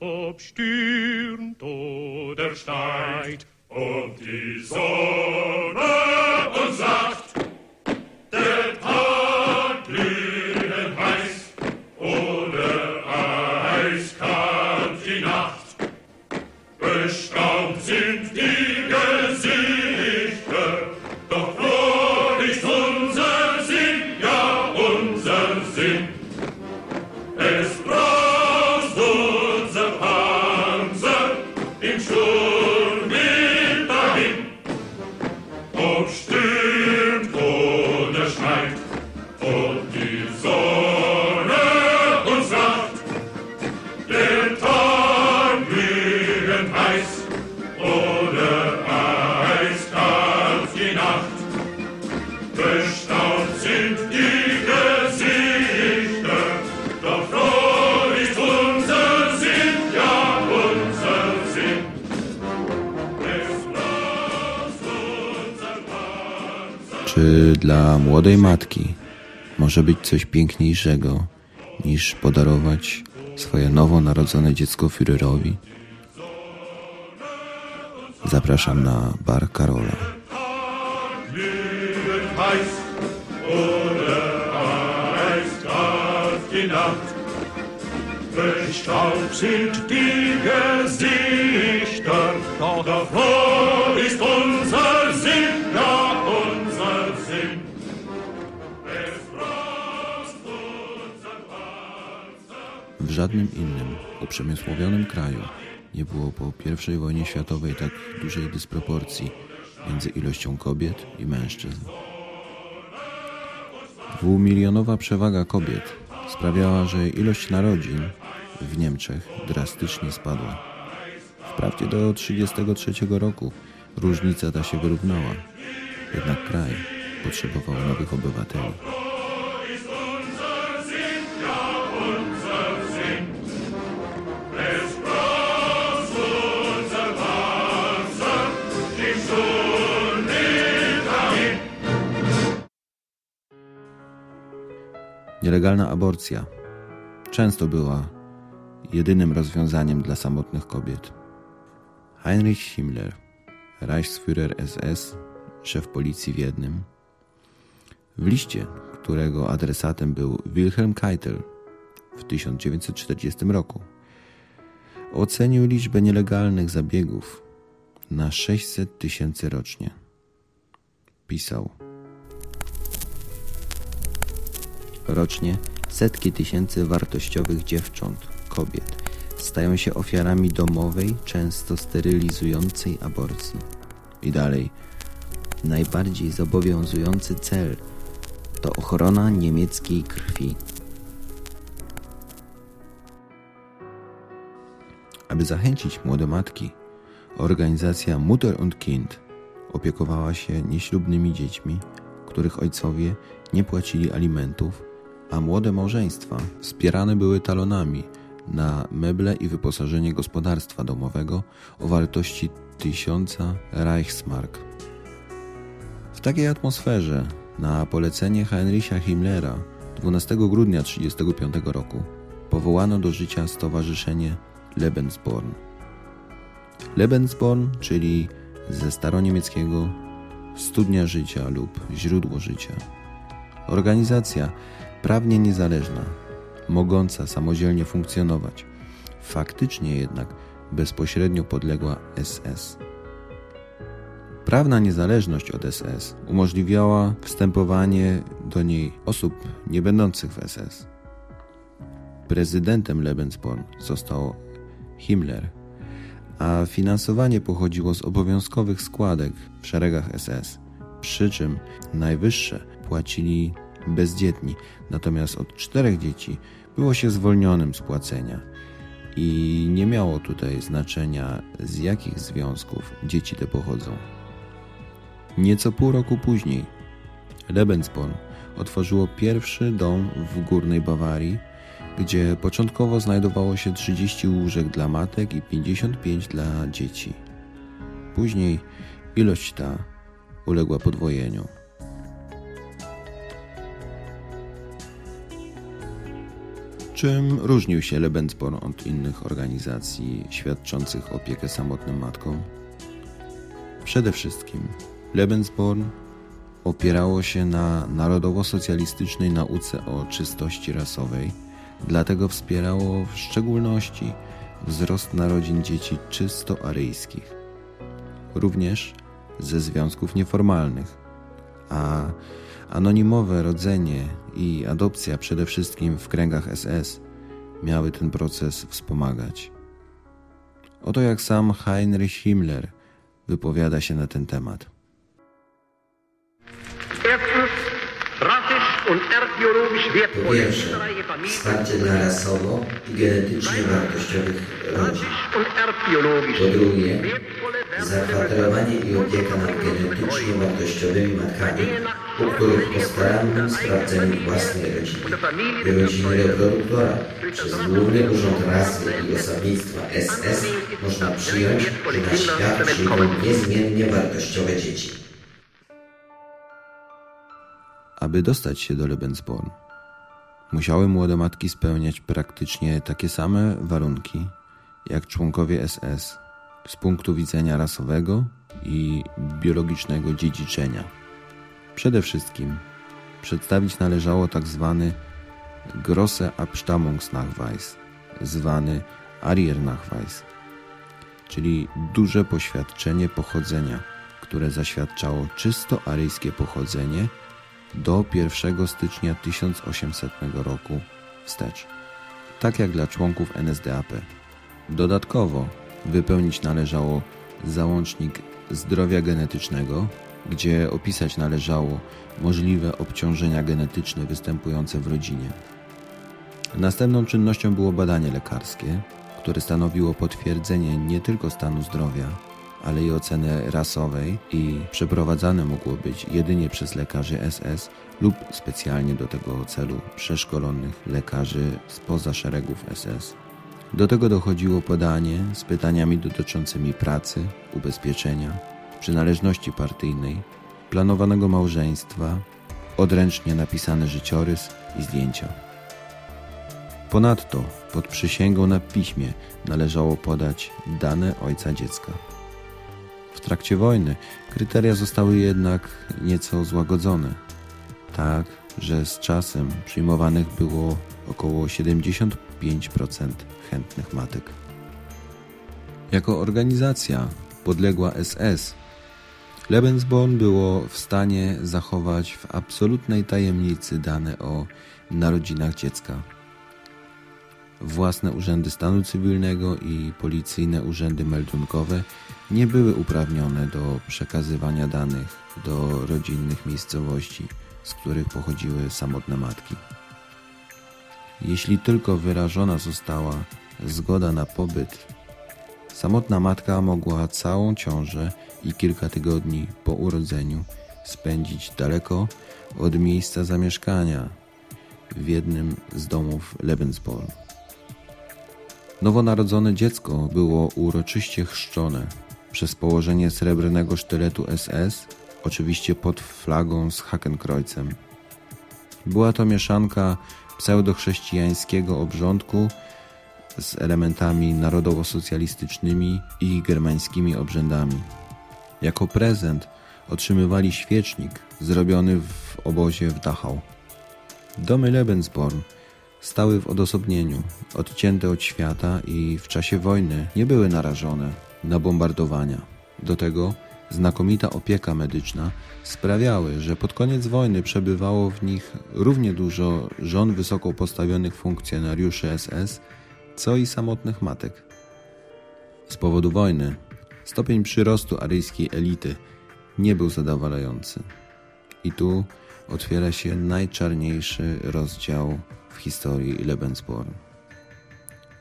ob stürmt oder schneit, ob die Sonne młodej matki może być coś piękniejszego niż podarować swoje nowonarodzone dziecko Führerowi? Zapraszam na bar Karola. Bestaubt sind die Gesichter, doch froh żadnym innym uprzemysłowionym kraju nie było po I wojnie światowej tak dużej dysproporcji między ilością kobiet i mężczyzn. Dwumilionowa przewaga kobiet sprawiała, że ilość narodzin w Niemczech drastycznie spadła. Wprawdzie do 1933 roku różnica ta się wyrównała, jednak kraj potrzebował nowych obywateli. Nielegalna aborcja często była jedynym rozwiązaniem dla samotnych kobiet. Heinrich Himmler, Reichsführer SS, szef policji w jednym, w liście, którego adresatem był Wilhelm Keitel w 1940 roku, ocenił liczbę nielegalnych zabiegów na 600 tysięcy rocznie. Pisał: Rocznie setki tysięcy wartościowych dziewcząt, kobiet stają się ofiarami domowej, często sterylizującej aborcji. I dalej, najbardziej zobowiązujący cel to ochrona niemieckiej krwi. Aby zachęcić młode matki, organizacja Mutter und Kind opiekowała się nieślubnymi dziećmi, których ojcowie nie płacili alimentów, a młode małżeństwa wspierane były talonami na meble i wyposażenie gospodarstwa domowego o wartości tysiąca Reichsmark. W takiej atmosferze na polecenie Heinricha Himmlera 12 grudnia 1935 roku powołano do życia stowarzyszenie Lebensborn. Lebensborn, czyli ze staroniemieckiego studnia życia lub źródło życia. Organizacja prawnie niezależna, mogąca samodzielnie funkcjonować, faktycznie jednak bezpośrednio podległa SS. Prawna niezależność od SS umożliwiała wstępowanie do niej osób nie będących w SS. Prezydentem Lebensborn został Himmler, a finansowanie pochodziło z obowiązkowych składek w szeregach SS, przy czym najwyższe płacili bezdzietni, natomiast od czterech dzieci było się zwolnionym z płacenia i nie miało tutaj znaczenia z jakich związków dzieci te pochodzą. Nieco pół roku później Lebensborn otworzyło pierwszy dom w górnej Bawarii, gdzie początkowo znajdowało się 30 łóżek dla matek i 55 dla dzieci. Później ilość ta uległa podwojeniu. Czym różnił się Lebensborn od innych organizacji świadczących opiekę samotnym matkom? Przede wszystkim Lebensborn opierało się na narodowo-socjalistycznej nauce o czystości rasowej, dlatego wspierało w szczególności wzrost narodzin dzieci czysto aryjskich, również ze związków nieformalnych, a anonimowe rodzenie i adopcja przede wszystkim w kręgach SS miały ten proces wspomagać. Oto jak sam Heinrich Himmler wypowiada się na ten temat. Po pierwsze, wsparcie dla rasowo i genetycznie wartościowych rodzin. Po drugie, zakwaterowanie i opieka nad genetycznie wartościowymi matkami, u których po starannym sprawdzeniu własnej rodziny i rodziny reproduktora przez Główny Urząd Rasy i Osadnictwa SS można przyjąć, że na świat przyjdą niezmiennie wartościowe dzieci. Aby dostać się do Lebensborn, musiały młode matki spełniać praktycznie takie same warunki jak członkowie SS z punktu widzenia rasowego i biologicznego dziedziczenia. Przede wszystkim przedstawić należało tak zwany Grosse Abstammungsnachweis, zwany Ariernachweis, czyli duże poświadczenie pochodzenia, które zaświadczało czysto aryjskie pochodzenie do 1 stycznia 1800 roku wstecz, tak jak dla członków NSDAP. Dodatkowo wypełnić należało załącznik zdrowia genetycznego, gdzie opisać należało możliwe obciążenia genetyczne występujące w rodzinie. Następną czynnością było badanie lekarskie, które stanowiło potwierdzenie nie tylko stanu zdrowia, ale i ocenę rasowej i przeprowadzane mogło być jedynie przez lekarzy SS lub specjalnie do tego celu przeszkolonych lekarzy spoza szeregów SS. Do tego dochodziło podanie z pytaniami dotyczącymi pracy, ubezpieczenia, przynależności partyjnej, planowanego małżeństwa, odręcznie napisany życiorys i zdjęcia. Ponadto pod przysięgą na piśmie należało podać dane ojca dziecka. W trakcie wojny kryteria zostały jednak nieco złagodzone, tak że z czasem przyjmowanych było około 75% chętnych matek. Jako organizacja podległa SS, Lebensborn było w stanie zachować w absolutnej tajemnicy dane o narodzinach dziecka. Własne urzędy stanu cywilnego i policyjne urzędy meldunkowe nie były uprawnione do przekazywania danych do rodzinnych miejscowości, z których pochodziły samotne matki. Jeśli tylko wyrażona została zgoda na pobyt, samotna matka mogła całą ciążę i kilka tygodni po urodzeniu spędzić daleko od miejsca zamieszkania w jednym z domów Lebensborn. Nowonarodzone dziecko było uroczyście chrzczone przez położenie srebrnego sztyletu SS, oczywiście pod flagą z Hakenkreuzem. Była to mieszanka pseudochrześcijańskiego obrządku z elementami narodowo-socjalistycznymi i germańskimi obrzędami. Jako prezent otrzymywali świecznik zrobiony w obozie w Dachau. Domy Lebensborn stały w odosobnieniu, odcięte od świata i w czasie wojny nie były narażone na bombardowania. Do tego znakomita opieka medyczna sprawiały, że pod koniec wojny przebywało w nich równie dużo żon wysoko postawionych funkcjonariuszy SS, co i samotnych matek. Z powodu wojny stopień przyrostu aryjskiej elity nie był zadowalający. I tu otwiera się najczarniejszy rozdział w historii Lebensborn.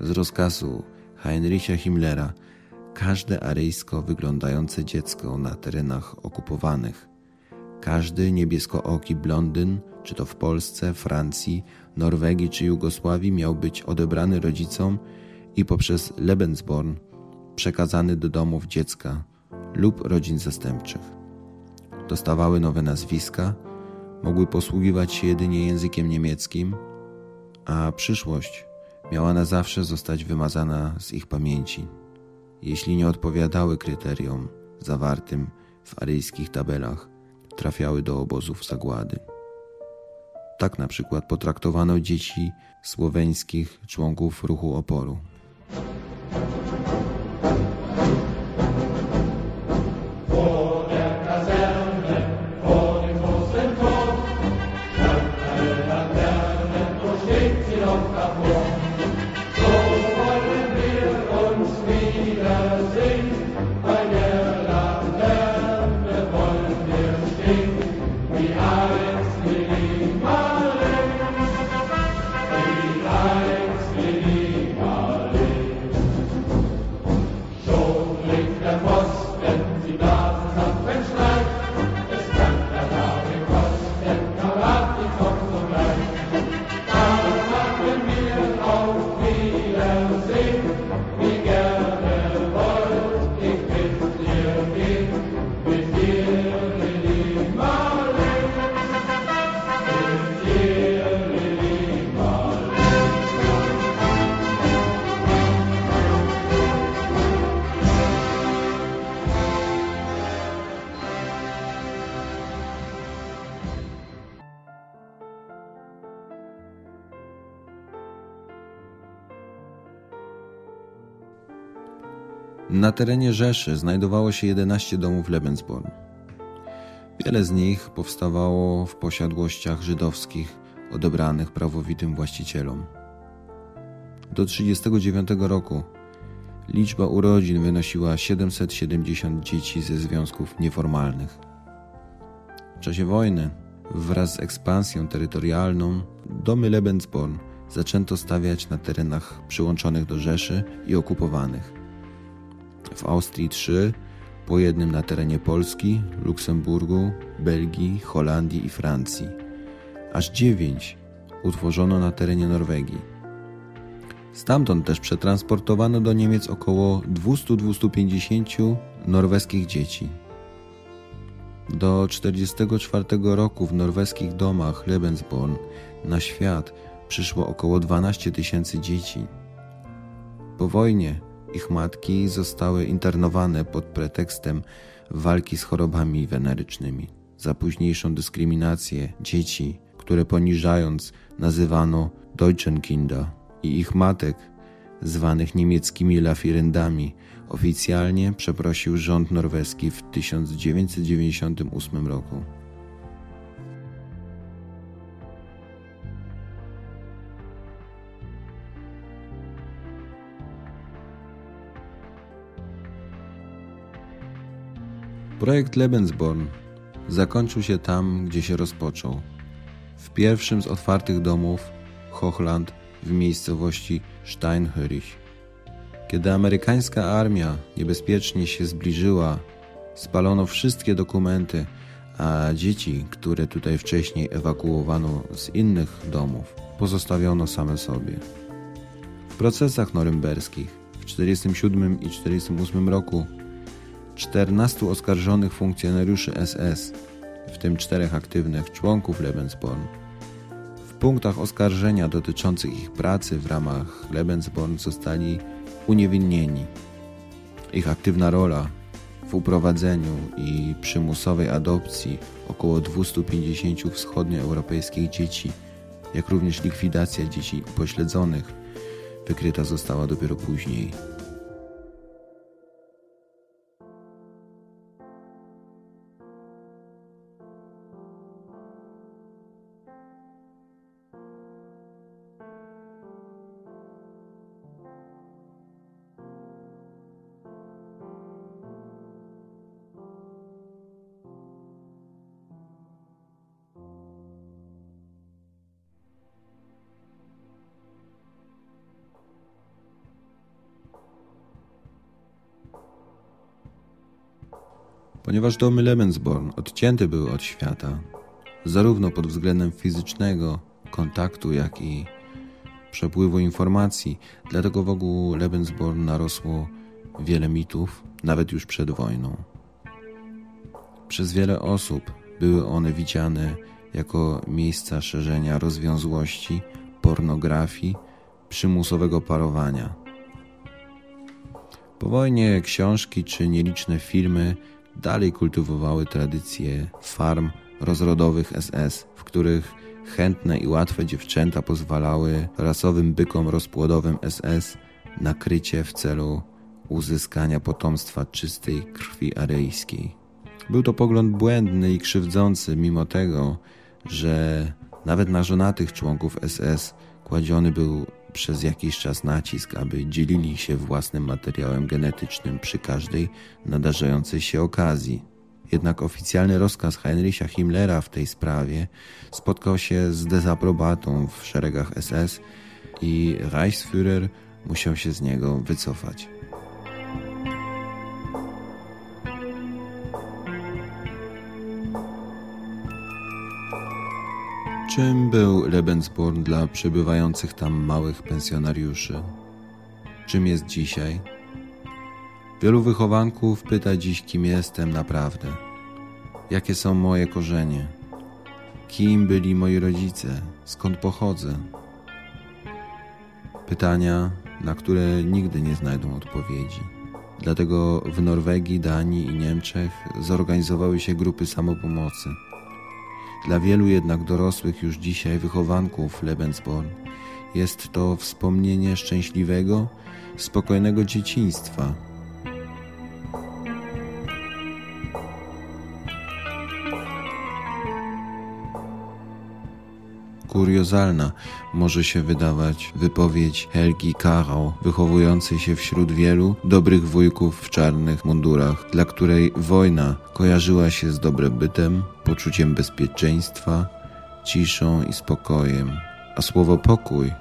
Z rozkazu Heinricha Himmlera każde aryjsko wyglądające dziecko na terenach okupowanych, każdy niebieskooki blondyn, czy to w Polsce, Francji, Norwegii czy Jugosławii, miał być odebrany rodzicom i poprzez Lebensborn przekazany do domów dziecka lub rodzin zastępczych. Dostawały nowe nazwiska, mogły posługiwać się jedynie językiem niemieckim, a przyszłość miała na zawsze zostać wymazana z ich pamięci, jeśli nie odpowiadały kryteriom zawartym w aryjskich tabelach, trafiały do obozów zagłady. Tak na przykład potraktowano dzieci słoweńskich członków ruchu oporu. Na terenie Rzeszy znajdowało się 11 domów Lebensborn. Wiele z nich powstawało w posiadłościach żydowskich odebranych prawowitym właścicielom. Do 1939 roku liczba urodzin wynosiła 770 dzieci ze związków nieformalnych. W czasie wojny, wraz z ekspansją terytorialną, domy Lebensborn zaczęto stawiać na terenach przyłączonych do Rzeszy i okupowanych w Austrii 3, po jednym na terenie Polski, Luksemburgu, Belgii, Holandii i Francji. Aż 9 utworzono na terenie Norwegii. Stamtąd też przetransportowano do Niemiec około 200-250 norweskich dzieci. Do 1944 roku w norweskich domach Lebensborn na świat przyszło około 12 tysięcy dzieci. Po wojnie ich matki zostały internowane pod pretekstem walki z chorobami wenerycznymi. Za późniejszą dyskryminację dzieci, które poniżając nazywano Deutschenkinder i ich matek, zwanych niemieckimi lafirendami, oficjalnie przeprosił rząd norweski w 1998 roku. Projekt Lebensborn zakończył się tam, gdzie się rozpoczął. W pierwszym z otwartych domów Hochland w miejscowości Steinhörich. Kiedy amerykańska armia niebezpiecznie się zbliżyła, spalono wszystkie dokumenty, a dzieci, które tutaj wcześniej ewakuowano z innych domów, pozostawiono same sobie. W procesach norymberskich w 1947 i 1948 roku 14 oskarżonych funkcjonariuszy SS, w tym czterech aktywnych członków Lebensborn. W punktach oskarżenia dotyczących ich pracy w ramach Lebensborn zostali uniewinnieni. Ich aktywna rola w uprowadzeniu i przymusowej adopcji około 250 wschodnioeuropejskich dzieci, jak również likwidacja dzieci upośledzonych, wykryta została dopiero później. Ponieważ domy Lebensborn odcięte były od świata, zarówno pod względem fizycznego kontaktu, jak i przepływu informacji. Dlatego wokół Lebensborn narosło wiele mitów, nawet już przed wojną. Przez wiele osób były one widziane jako miejsca szerzenia rozwiązłości, pornografii, przymusowego parowania. Po wojnie książki czy nieliczne filmy dalej kultywowały tradycje farm rozrodowych SS, w których chętne i łatwe dziewczęta pozwalały rasowym bykom rozpłodowym SS na krycie w celu uzyskania potomstwa czystej krwi aryjskiej. Był to pogląd błędny i krzywdzący, mimo tego, że nawet na żonatych członków SS kładziony był przez jakiś czas nacisk, aby dzielili się własnym materiałem genetycznym przy każdej nadarzającej się okazji. Jednak oficjalny rozkaz Heinricha Himmlera w tej sprawie spotkał się z dezaprobatą w szeregach SS i Reichsführer musiał się z niego wycofać. Czym był Lebensborn dla przebywających tam małych pensjonariuszy? Czym jest dzisiaj? Wielu wychowanków pyta dziś, kim jestem naprawdę. Jakie są moje korzenie? Kim byli moi rodzice? Skąd pochodzę? Pytania, na które nigdy nie znajdą odpowiedzi. Dlatego w Norwegii, Danii i Niemczech zorganizowały się grupy samopomocy – dla wielu jednak dorosłych już dzisiaj wychowanków Lebensborn jest to wspomnienie szczęśliwego, spokojnego dzieciństwa. Kuriozalna może się wydawać wypowiedź Helgi Karau, wychowującej się wśród wielu dobrych wujków w czarnych mundurach, dla której wojna kojarzyła się z dobrobytem, poczuciem bezpieczeństwa, ciszą i spokojem, a słowo pokój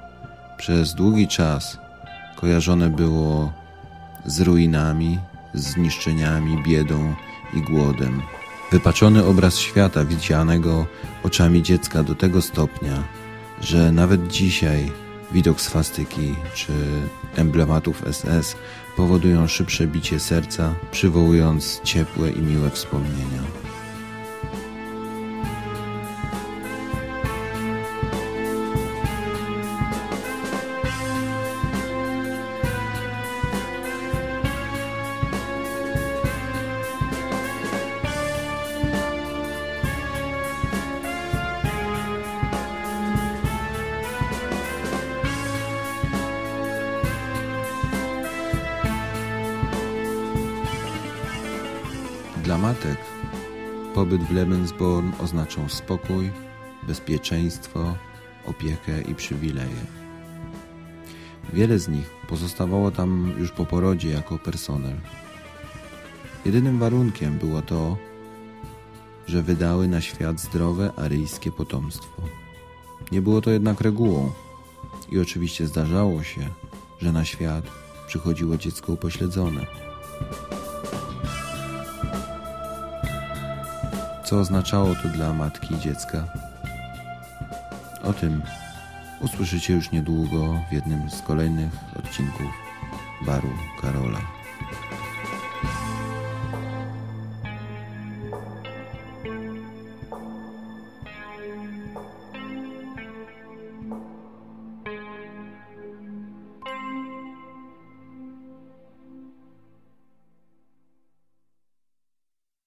przez długi czas kojarzone było z ruinami, zniszczeniami, biedą i głodem. Wypaczony obraz świata widzianego oczami dziecka do tego stopnia, że nawet dzisiaj widok swastyki czy emblematów SS powodują szybsze bicie serca, przywołując ciepłe i miłe wspomnienia. Dla matek pobyt w Lebensborn oznaczał spokój, bezpieczeństwo, opiekę i przywileje. Wiele z nich pozostawało tam już po porodzie jako personel. Jedynym warunkiem było to, że wydały na świat zdrowe aryjskie potomstwo. Nie było to jednak regułą i oczywiście zdarzało się, że na świat przychodziło dziecko upośledzone. Co oznaczało to dla matki i dziecka. O tym usłyszycie już niedługo w jednym z kolejnych odcinków Baru Karola.